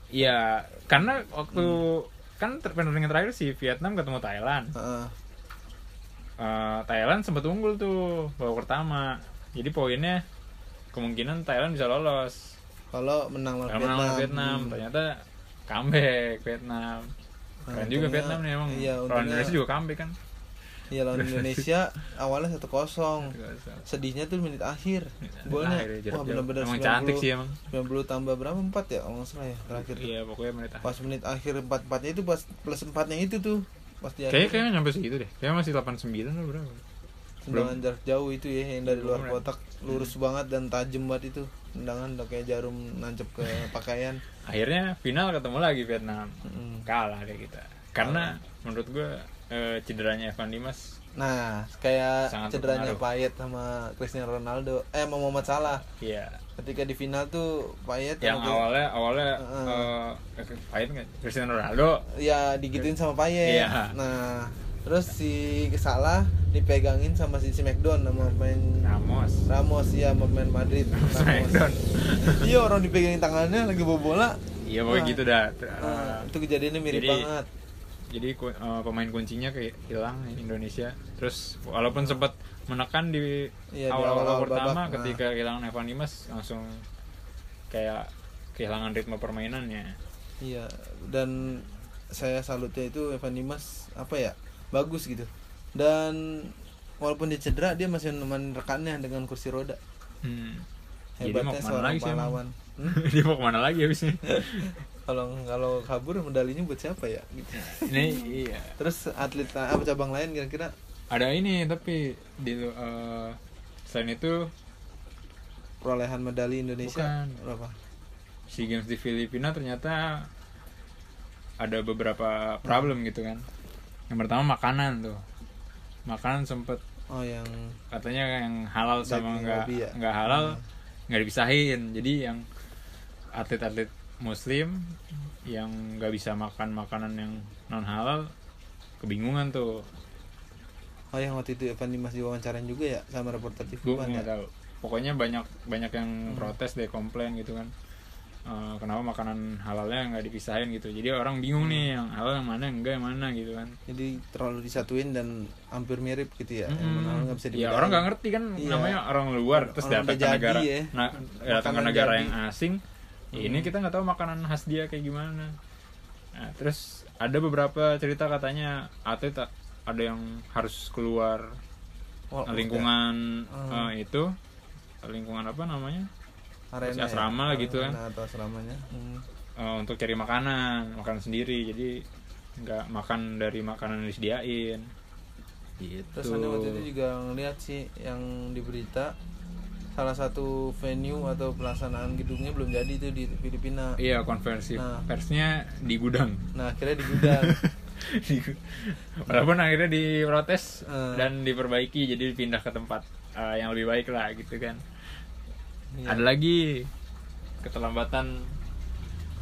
Iya, karena waktu Hmm. kan pertandingan terakhir si Vietnam ketemu Thailand. Heeh. Eh, Thailand sempat unggul tuh babak pertama. Jadi poinnya kemungkinan Thailand bisa lolos. Kalau menang lawan Vietnam. menang Vietnam, Hmm. ternyata comeback Vietnam. Nah, Keren juga untungnya- Vietnam nih emang. Iya, Lawan Indonesia juga comeback kan. Iya lawan Indonesia awalnya 1-0. Sedihnya tuh menit akhir. Golnya jarak wah benar-benar Emang cantik sih emang. 90 tambah berapa 4 ya kalau nggak salah ya terakhir. Iya, pokoknya menit akhir. Pas menit akhir 4-4-nya itu pas plus 4-nya itu tuh pas di Kayaknya kayaknya nyampe segitu deh. Kayaknya masih 89 atau berapa. Tendangan jarak jauh itu ya yang dari luar Belum, kotak lurus banget dan tajam banget itu. Tendangan udah kayak jarum nancep ke pakaian. Akhirnya final ketemu lagi Vietnam. Mm. kalah deh kita. Karena menurut gue eh, cederanya Evan Dimas nah kayak Sangat cederanya. Payet sama Cristiano Ronaldo. Eh sama Muhammad Salah. Ya ketika di final tuh Payet yang Chris- awalnya awalnya eh pahit nggak? Cristiano Ronaldo. Ya digituin sama Payet. Iya. nah terus si Salah dipegangin sama si, si McDon sama pemain Ramos. Ramos ya pemain Madrid. Smackdown. iya orang dipegangin tangannya lagi bawa bola. Iya pokoknya Wah. gitu dah. Nah, itu kejadiannya mirip Jadi, banget. jadi eh, pemain kuncinya kayak hilang Indonesia. Terus walaupun sempat menekan di Iya, awal-awal pertama babak, nah. ketika kehilangan Evan Dimas langsung kayak kehilangan ritme permainannya. Iya dan saya salutnya itu Evan Dimas apa ya bagus gitu. Dan walaupun dia cedera dia masih nemenin rekannya dengan kursi roda. Hmm. Jadi mau hebatnya seorang lagi pahlawan. Hmm? dia mau ke mana lagi habisnya? Kalau kalau kabur medalinya buat siapa ya? Gitu. Ini iya. Terus atlet apa cabang lain kira-kira? Ada ini tapi di eh, selain itu perolehan medali Indonesia Bukan. berapa? SEA Games di Filipina ternyata ada beberapa problem gitu kan yang pertama makanan tuh. Makanan sempet. Oh yang katanya yang halal sama nggak ya? nggak halal nggak dipisahin. Jadi yang atlet-atlet muslim yang nggak bisa makan makanan yang non halal kebingungan tuh. Oh yang waktu itu Evan Dimas diwawancarain juga ya sama reporter TV gue ya? nggak tahu. Pokoknya banyak banyak yang protes deh komplain gitu kan Eh, kenapa makanan halalnya nggak dipisahin gitu? Jadi orang bingung nih yang halal yang mana yang enggak yang mana gitu kan. Jadi terlalu disatuin dan hampir mirip gitu ya yang mana nggak bisa ya orang nggak ngerti kan Iya. namanya orang luar terus Orang datang ke negara. ya. na- datang ke negara jadi. yang asing ya ini kita nggak tahu makanan khas dia kayak gimana. Nah, terus ada beberapa cerita katanya atlet tak- ada yang harus keluar Oh, lingkungan Hmm. eh, itu lingkungan apa namanya arena si asrama lah gitu kan. Atau asramanya? Hmm. eh, untuk cari makanan makanan sendiri. Jadi nggak makan dari makanan yang disediain. Gitu. Terus aneh waktu itu juga ngeliat sih yang di berita salah satu venue atau pelaksanaan gedungnya belum jadi itu di Filipina. Iya konversi Nah. persnya di gudang. Nah akhirnya di gudang. Walaupun akhirnya diprotes Eh. dan diperbaiki jadi pindah ke tempat eh, yang lebih baik lah gitu kan Iya. ada lagi keterlambatan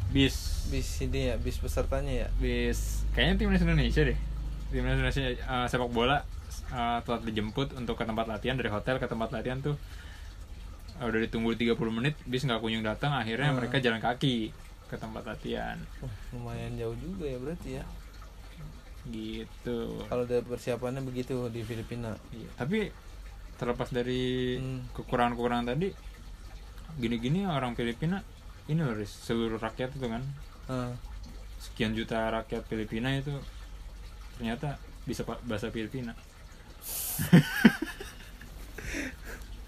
bis. Bis ini ya bis pesertanya ya? Bis. Kayaknya timnas Indonesia deh. Timnas Indonesia eh, sepak bola eh, telah dijemput untuk ke tempat latihan dari hotel ke tempat latihan tuh eh, udah ditunggu 30 menit bis nggak kunjung datang akhirnya Hmm. mereka jalan kaki ke tempat latihan. Wah, lumayan jauh juga ya berarti ya? Gitu. Kalau ada persiapannya begitu di Filipina. Iya, tapi terlepas dari Hmm. kekurangan-kekurangan tadi gini-gini orang Filipina ini loh seluruh rakyat itu kan. Nah, sekian juta rakyat Filipina itu ternyata bisa bahasa Filipina.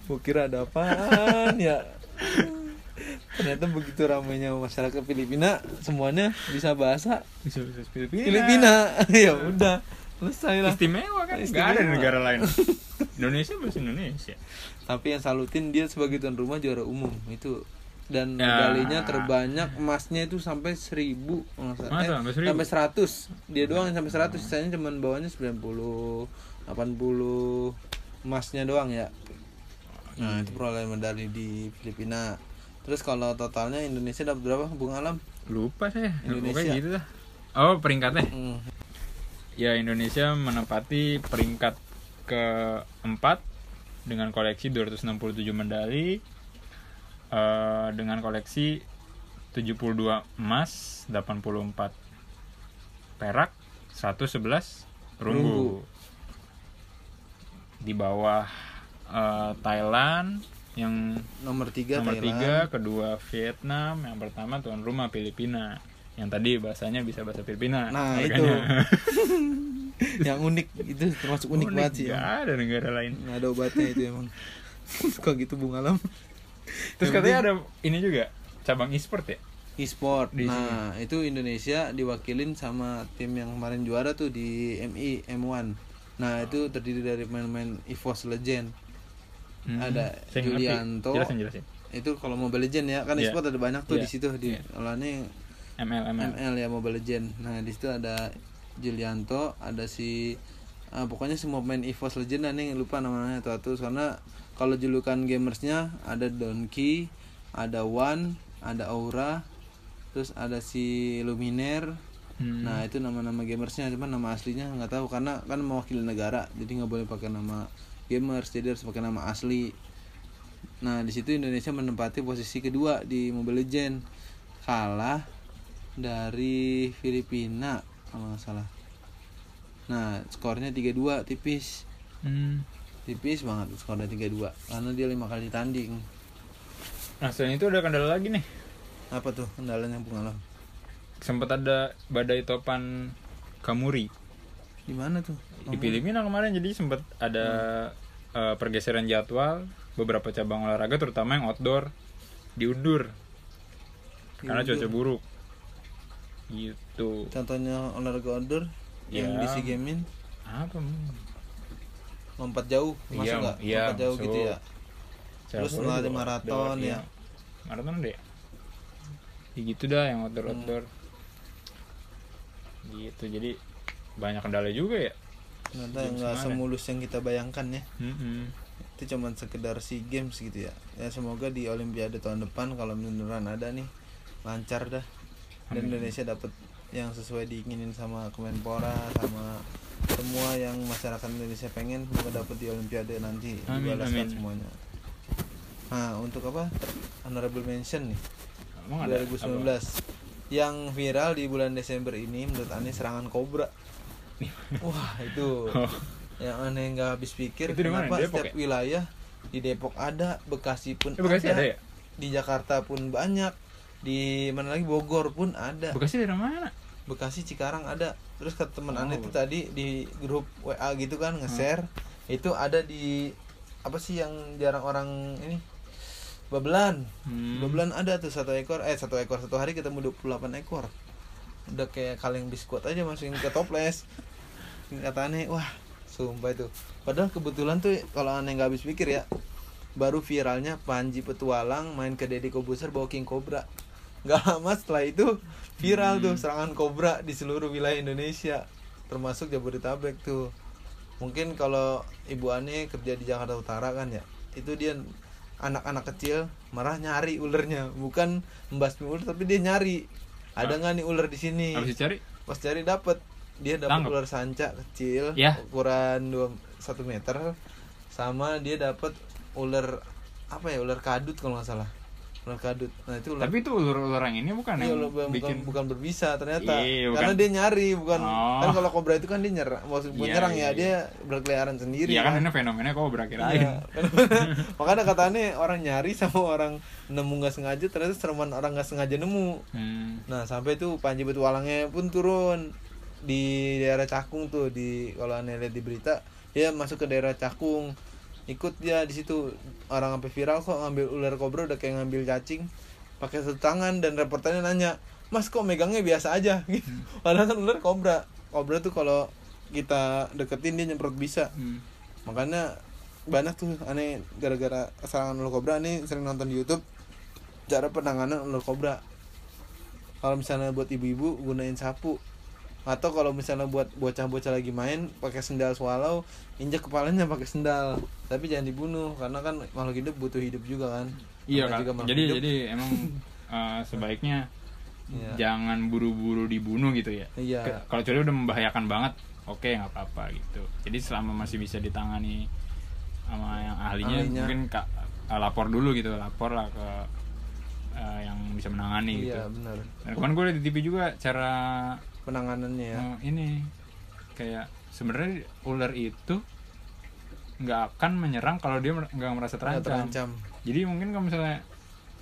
Gua kira ada apaan ya? Ternyata begitu ramainya masyarakat Filipina semuanya bisa bahasa bisa bahasa Filipina, Filipina. Ya udah selesai lah. Istimewa kan? Istimewa. ada di negara lain. Indonesia bahasa Indonesia. Tapi yang salutin dia sebagai tuan rumah juara umum. Itu dan Ya. medalinya terbanyak emasnya itu sampai 1000 kalau nggak salah. Masa? Eh, Sampai 1000? sampai 100 dia doang yang sampai 100 sisanya cuman bawahnya 90 80 emasnya doang ya. Nah itu perolehan medali di Filipina. Terus kalau totalnya Indonesia dapat berapa? Bung Alam? Lupa saya. Indonesia. gitu lah oh peringkatnya? Hmm. Ya Indonesia menempati peringkat keempat dengan koleksi 267 medali eh, dengan koleksi 72 emas 84 perak 111 perunggu. Di bawah eh, Thailand yang nomor 3 nomor tiga kedua Vietnam yang pertama tuan rumah Filipina yang tadi bahasanya bisa bahasa Filipina Nah, Makanya- yang unik itu termasuk unik, banget sih Nggak ya. ada negara lain nggak ada obatnya itu emang kok gitu Bung Alam terus Yang katanya penting- ada ini juga cabang e-sport ya e-sport. Di Nah, itu Indonesia diwakilin sama tim yang kemarin juara tuh di MI M1. Nah itu terdiri dari pemain-pemain EVOS Legend. Hmm. Ada Saya. Julianto. Jelasin jelasin. Itu kalau Mobile Legend ya kan Iya. e-sport ada banyak tuh Iya. di situ di Iya. olahnya ML ML. ML ya Mobile Legend. Nah di situ ada Julianto, ada si ah, pokoknya semua pemain EVOS Legend dah nih lupa namanya tuh karena kalau julukan gamersnya ada Donkey, ada One, ada Aura, terus ada si Luminer. Hmm. Nah itu nama-nama gamersnya cuman nama aslinya nggak tahu karena kan mewakili negara jadi nggak boleh pakai nama gamers jadi harus pakai nama asli. Nah di situ Indonesia menempati posisi kedua di Mobile Legend kalah dari Filipina kalau nggak salah. Nah skornya 3-2 tipis Hmm. tipis banget skornya 3-2 karena dia lima kali tanding. Nah selain itu ada kendala lagi nih. Apa tuh kendalanya pengalaman? Sempat ada badai topan Kamuri Di mana tuh? di Filipina kemarin jadi sempat ada eh, pergeseran jadwal beberapa cabang olahraga terutama yang outdoor diundur karena cuaca buruk gitu Contohnya olahraga outdoor yang Ya. di SEA Games apa hmm? lompat jauh masuk Iya, nggak iya, lompat jauh masuk. gitu ya Terus lari maraton outdoor, ya. iya. maraton deh ya gitu dah yang outdoor Hmm. outdoor gitu jadi banyak kendala juga ya ternyata nggak semulus yang kita bayangkan ya Mm-mm. itu cuman sekedar SEA Games gitu ya ya semoga di Olimpiade tahun depan kalau beneran ada nih lancar dah dan. Indonesia dapat yang sesuai diinginin sama Kemenpora sama semua yang masyarakat Indonesia pengen semoga dapat di Olimpiade nanti Amin, dibalaskan amin. semuanya nah untuk apa honorable mention nih Emang ada 2019 apa? yang viral di bulan Desember ini menurut aneh serangan kobra wah itu Oh. yang aneh nggak habis pikir Itu di mana? kenapa Depok setiap ya? wilayah di Depok ada Bekasi pun Eh, Bekasi ada ya? di Jakarta pun banyak di mana lagi? Bogor pun ada. Bekasi dari mana? Bekasi Cikarang ada. Terus kata teman Oh. aneh itu tadi di grup WA gitu kan nge-share. Itu ada di apa sih yang jarang orang ini? Babelan. Hmm. babelan ada tuh satu ekor. Eh satu ekor satu hari ketemu 28 ekor. Udah kayak kaleng biskuit aja masukin ke toples. Kata aneh wah sumpah itu. Padahal kebetulan tuh kalau aneh nggak habis pikir ya baru viralnya Panji Petualang main ke Deddy Kobuser bawa King Cobra nggak lama setelah itu viral tuh serangan kobra di seluruh wilayah Indonesia termasuk Jabodetabek tuh. Mungkin kalau ibu Ane kerja di Jakarta Utara kan ya itu dia anak-anak kecil marah nyari ulernya. Bukan membasmi ular tapi dia nyari. Ada nggak nih ular di sini? Habis dicari? pas cari dapet. Dia dapat ular sanca kecil Ya. ukuran dua satu meter. Sama dia dapat ular apa ya ular kadut kalau nggak salah ular kadut nah itu ular Tapi itu ulur-ulur yang ini bukan Iya, yang ular- bukan, bikin bukan berbisa ternyata Iya, bukan. karena dia nyari bukan Oh. kan kalau kobra itu kan dia nyerang maksud Iya, nyerang iya, ya iya. dia berkeliaran sendiri Iya kan ini fenomena kok berakhir Iya. makanya katanya orang nyari sama orang nemu nggak sengaja ternyata sereman orang nggak sengaja nemu Hmm. Nah sampai tuh Panji Petualangnya pun turun di daerah Cakung tuh di kalau aneh lihat di berita dia masuk ke daerah Cakung ikut dia di situ. Orang sampai viral kok ngambil ular kobra udah kayak ngambil cacing pakai satu tangan. Dan reporternya nanya mas kok megangnya biasa aja? Gitu. Padahal kan ular kobra. Kobra tuh kalau kita deketin dia nyemprot bisa. Hmm. makanya banyak tuh aneh gara-gara serangan ular kobra. Aneh sering nonton di YouTube cara penanganan ular kobra. Kalau misalnya buat ibu-ibu gunain sapu atau kalau misalnya buat bocah-bocah lagi main pakai sendal swallow injek kepalanya pakai sendal tapi jangan dibunuh karena kan makhluk hidup butuh hidup juga kan Iya kan. Jadi hidup. jadi emang eh, sebaiknya Iya. jangan buru-buru dibunuh gitu ya. Iya. Ke- Kalau curi udah membahayakan banget, oke nggak apa-apa gitu. Jadi selama masih bisa ditangani sama yang ahlinya, Ahlinya. mungkin kak eh, lapor dulu gitu, lapor lah ke eh, yang bisa menangani gitu. iya benar Dan kemarin gue liat di TV juga cara penanganannya ya. Eh, ini kayak sebenarnya ular itu nggak akan menyerang kalau dia nggak merasa terancam. terancam. Jadi mungkin kalau misalnya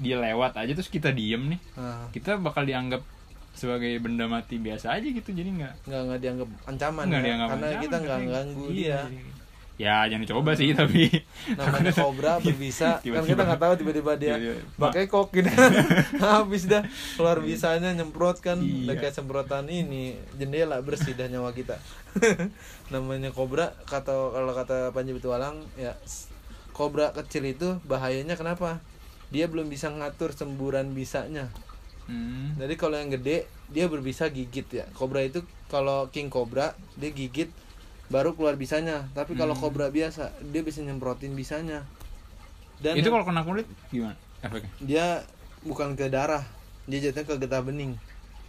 dia lewat aja terus kita diem nih, nah, kita bakal dianggap sebagai benda mati biasa aja gitu. Jadi nggak nggak nggak dianggap ancaman nggak ya dianggap karena ancaman, kita nggak ganggu iya, dia ya jangan dicoba sih tapi namanya kobra berbisa kan kita nggak tahu tiba-tiba dia pakai kok gitu. Habis dah keluar bisanya nyemprot kan. Iya. kayak semprotan ini jendela bersih dah nyawa kita. Namanya kobra kata kalau kata Panji Petualang ya kobra kecil itu bahayanya kenapa? Dia belum bisa ngatur semburan bisanya. Hmm. jadi kalau yang gede dia berbisa gigit ya. Kobra itu kalau king kobra dia gigit baru keluar bisanya. Tapi kalau Hmm. kobra biasa dia bisa nyemprotin bisanya. Dan itu kalau kena kulit gimana? Efeknya? Dia bukan ke darah dia jatuhnya ke getah bening.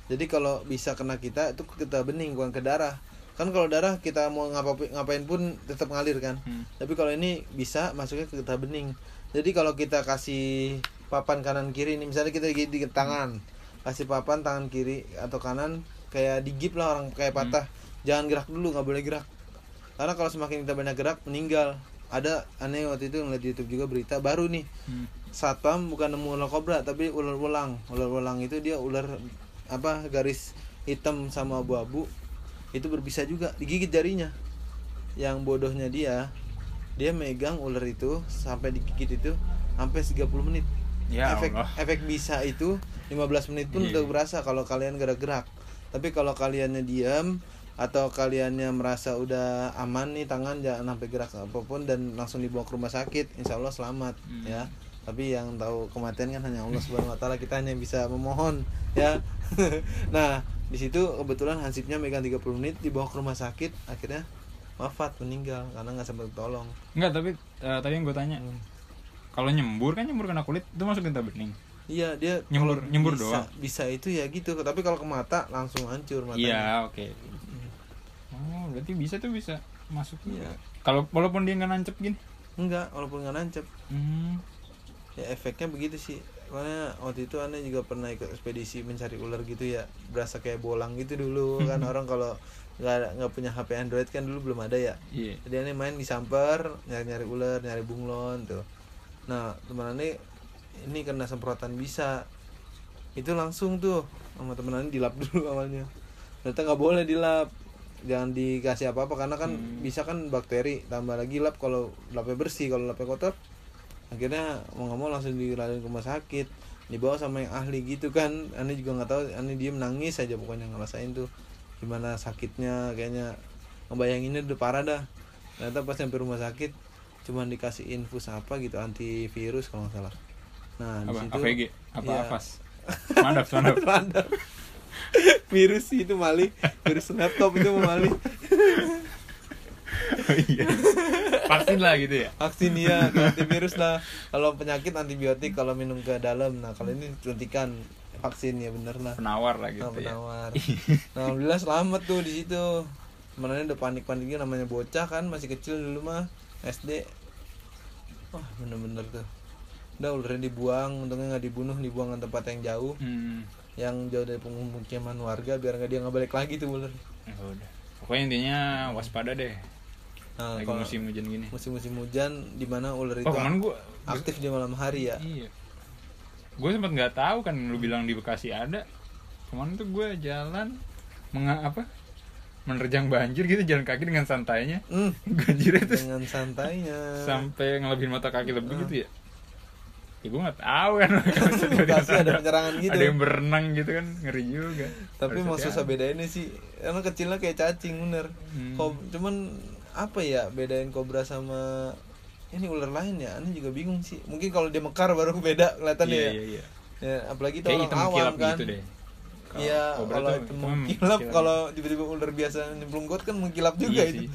Jadi kalau bisa kena kita itu ke getah bening bukan ke darah. Kan kalau darah kita mau ngapain ngapain pun tetap ngalir kan. Hmm. tapi kalau ini bisa masuknya ke getah bening. Jadi kalau kita kasih papan kanan kiri ini misalnya kita di, di tangan kasih papan tangan kiri atau kanan kayak digip lah orang kayak patah. Jangan gerak dulu nggak boleh gerak karena kalau semakin kita banyak gerak meninggal. Ada aneh waktu itu ngeliat di YouTube juga berita baru nih. Hmm. satpam bukan nemu ular kobra tapi ular welang. Ular welang itu dia ular apa garis hitam sama abu-abu. Itu berbisa juga digigit jarinya. Yang bodohnya dia dia megang ular itu sampai digigit itu sampai 30 menit. Ya efek Allah. efek bisa itu 15 menit pun Iya. udah berasa kalau kalian gerak-gerak. Tapi kalau kaliannya diam atau kaliannya merasa udah aman nih tangan jangan sampai gerak apa pun dan langsung dibawa ke rumah sakit insya Allah selamat Hmm. ya tapi yang tahu kematian kan hanya Allah subhanahu wa taala kita hanya bisa memohon ya nah di situ kebetulan hansipnya megang 30 menit dibawa ke rumah sakit akhirnya wafat meninggal karena nggak sempat tolong Enggak, tapi eh, tadi yang gue tanya kalau nyembur kan nyembur kena kulit itu masuk getah bening Iya dia Nyembur- nyembur bisa, doang. Bisa itu ya gitu. Tapi kalau ke mata langsung hancur matanya. iya oke oh berarti bisa tuh bisa masuk Iya. kalau walaupun dia nggak nancep gini Enggak, walaupun nggak nancep. hmm. Ya efeknya begitu sih. Makanya waktu itu aneh juga pernah ikut ekspedisi mencari ular gitu ya. Berasa kayak bolang gitu dulu kan orang kalau nggak nggak punya HP Android kan dulu belum ada ya. iya Jadi aneh main di samper, nyari-nyari ular, nyari bunglon tuh. Nah, teman aneh ini kena semprotan bisa. Itu langsung tuh sama teman aneh dilap dulu awalnya. Ternyata nggak boleh dilap. Jangan dikasih apa-apa karena kan Hmm. bisa kan bakteri. Tambah lagi lap kalau lapnya bersih, kalau lapnya kotor akhirnya mau nggak mau langsung dilariin ke rumah sakit dibawa sama yang ahli gitu kan aneh juga nggak tahu aneh diem nangis aja pokoknya ngerasain tuh gimana sakitnya kayaknya ngebayanginnya udah parah dah ternyata pas sampai rumah sakit cuman dikasih infus apa gitu antivirus kalau nggak salah nah di apa situ AVG apa Iya. afas mandap mandap Mantap. virus itu mali. Virus laptop itu mali. Oh, iya. Vaksin lah gitu ya? Vaksin ya antivirus lah. Kalau penyakit antibiotik. Kalau minum ke dalam. Nah kalau ini suntikan vaksin ya bener lah. Penawar lah gitu Nah, ya. penawar. Nah, alhamdulillah selamat tuh di situ. Mana udah panik-paniknya namanya bocah kan masih kecil dulu mah SD. Wah, bener-bener tuh. Udah ularnya dibuang, untungnya nggak dibunuh, dibuang ke tempat yang jauh, hmm. Yang jauh dari pemukiman warga biar nggak dia nggak balik lagi tuh ular. Ya udah. Pokoknya intinya waspada deh. Nah, lagi kalau musim hujan gini. musim-musim hujan di mana ular itu oh gua aktif di malam hari ya. iya. Gue sempat nggak tahu kan lu bilang di Bekasi ada. Kemarin tuh gue jalan menga apa menerjang banjir gitu jalan kaki dengan santainya. Hmm, banjirnya tuh. Dengan santainya. sampai ngelebihin mata kaki lebih Ah. gitu ya ya gue nggak tahu kan Bekasi ada penyerangan gitu. ada yang berenang gitu kan ngeri juga tapi Harus mau susah bedainnya sih karena kecilnya kayak cacing bener Hmm. Kob- cuman apa ya bedain kobra sama ini ular lain ya aneh juga bingung sih mungkin kalau dia mekar baru beda kelihatan iya ya iya iya ya apalagi itu orang awam kilap kan gitu deh Iya, kalau itu mengkilap, kilap. kalau tiba-tiba ular biasa nyemplung got kan mengkilap juga Iya itu.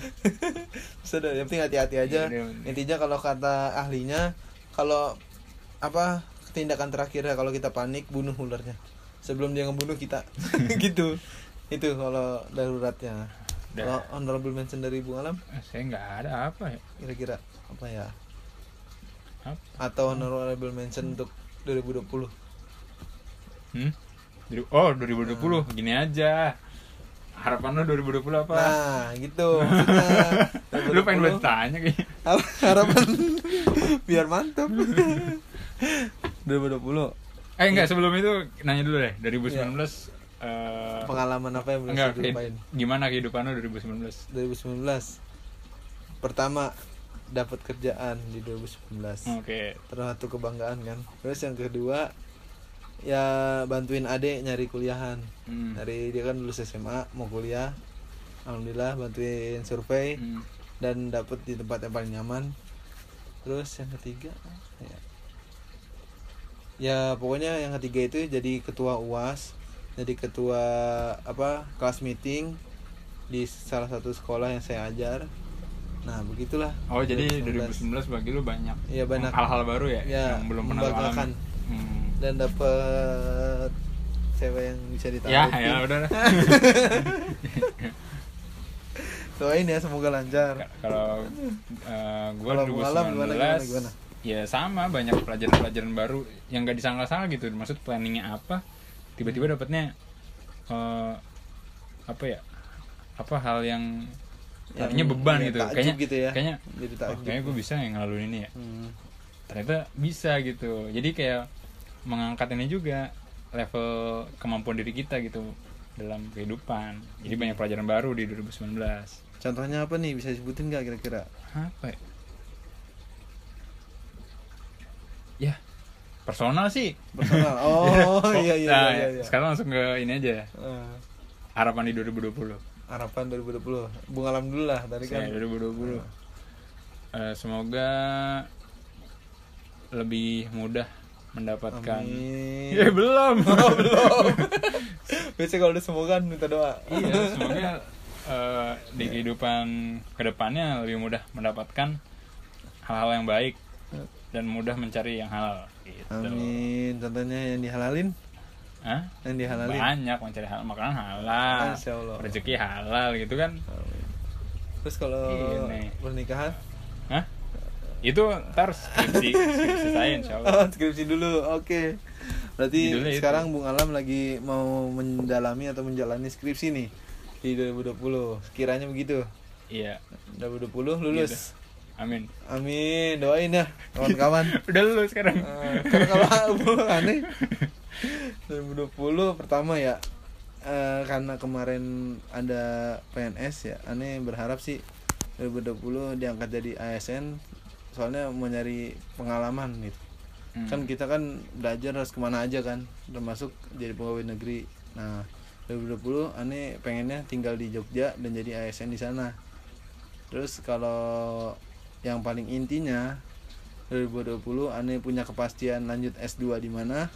Sudah, yang penting hati-hati aja. Iya, iya. Intinya kalau kata ahlinya, kalau apa tindakan terakhirnya kalau kita panik bunuh ularnya sebelum dia ngebunuh kita, gitu. Itu kalau daruratnya. Kalau honorable mention dari Bung Alam, saya nggak ada apa ya kira-kira apa ya? Apa? Atau honorable mention untuk 2020. Hmm? Oh 2020 gini aja harapan lo 2020 apa? Nah, gitu. Lu pengen 2020. buat tanya kayaknya Apa harapan biar mantap 2020 Eh enggak sebelum itu nanya dulu deh 2019 Iya. eh pengalaman apa yang belum enggak saya lupain gimana kehidupan lo 2019? 2019 pertama dapat kerjaan di 2019 Oke. terus satu kebanggaan kan terus yang kedua ya bantuin adek nyari kuliahan Hmm. dari dia kan lulus SMA mau kuliah alhamdulillah bantuin survei Hmm. dan dapet di tempat yang paling nyaman terus yang ketiga ya, ya pokoknya yang ketiga itu jadi ketua uas jadi ketua apa kelas meeting di salah satu sekolah yang saya ajar nah begitulah Oh jadi 2019. 2019 bagi lu banyak Iya, banyak. hal-hal baru ya, Ya, yang belum pernah alami. Hmm. dan dapet cewek yang bisa Ya ditakutin ya udah. dah. doain ya semoga lancar Ka- Kalau uh, Alam 2019 gimana, gimana, gimana? Ya sama banyak pelajaran-pelajaran baru yang gak disangka-sangka gitu. Maksud planningnya apa? Tiba-tiba dapatnya eh, apa ya? Apa hal yang tadinya beban yang gitu. Kayaknya gitu ya. kayaknya Jadi oh, kayaknya gue bisa yang ngelaluin ini ya. Hmm. ternyata bisa gitu jadi kayak mengangkat ini juga level kemampuan diri kita gitu dalam kehidupan jadi banyak pelajaran baru di 2019 contohnya apa nih bisa disebutin nggak kira-kira apa ya ya. Personal sih. Personal. Oh iya iya Nah, iya, iya. sekarang langsung ke ini aja Eh, harapan di 2020 harapan 2020 Bung Alam dulu lah tadi kan. Saya 2020 Eh, semoga lebih mudah mendapatkan. Amin. ya belum. Oh, belum. Biasanya kalau udah semoga minta doa. Iya semoga eh, di kehidupan ke depannya lebih mudah mendapatkan hal-hal yang baik dan mudah mencari yang halal gitu. amin contohnya yang dihalalin Hah? yang dihalalin banyak mencari hal makanan halal Masya Allah. rezeki halal gitu kan Amin. terus kalau Ini. pernikahan Hah? itu ntar skripsi skripsi saya insya Allah Oh, skripsi dulu, oke. Berarti Judulnya itu. sekarang Bung Alam lagi mau mendalami atau menjalani skripsi nih di 2020. Sekiranya begitu. iya 2020 lulus. Amin Amin, doain ya kawan-kawan. udah lulus sekarang Eh, Karena kalau aneh 2020 pertama ya eh, karena kemarin ada PNS ya, aneh berharap sih 2020 diangkat jadi ASN soalnya mau nyari pengalaman gitu. Hmm. kan kita kan belajar harus ke mana aja kan termasuk jadi pegawai negeri nah 2020 aneh pengennya tinggal di Jogja dan jadi ASN di sana terus kalau yang paling intinya 2020 aneh punya kepastian lanjut S2 di mana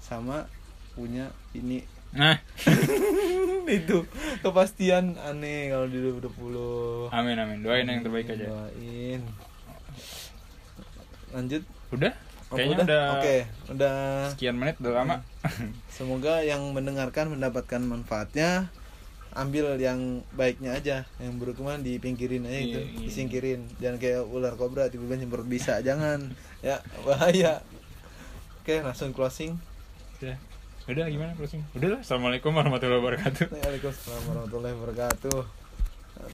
sama punya ini. Nah. Itu kepastian aneh kalau di 2020 amin amin. Doain yang terbaik aja. Doain. lanjut. Udah? Oh, kayaknya udah, oke udah. sekian menit udah lama. Semoga yang mendengarkan mendapatkan manfaatnya. Ambil yang baiknya aja, yang buruk mah dipingkirin aja gitu, Iya, iya. disingkirin. Jangan kayak ular kobra tiba-tiba nyemprot bisa, jangan. Ya, bahaya. Oke, langsung closing. udah udah gimana closing udah lah assalamualaikum warahmatullahi wabarakatuh Waalaikumsalam warahmatullahi wabarakatuh.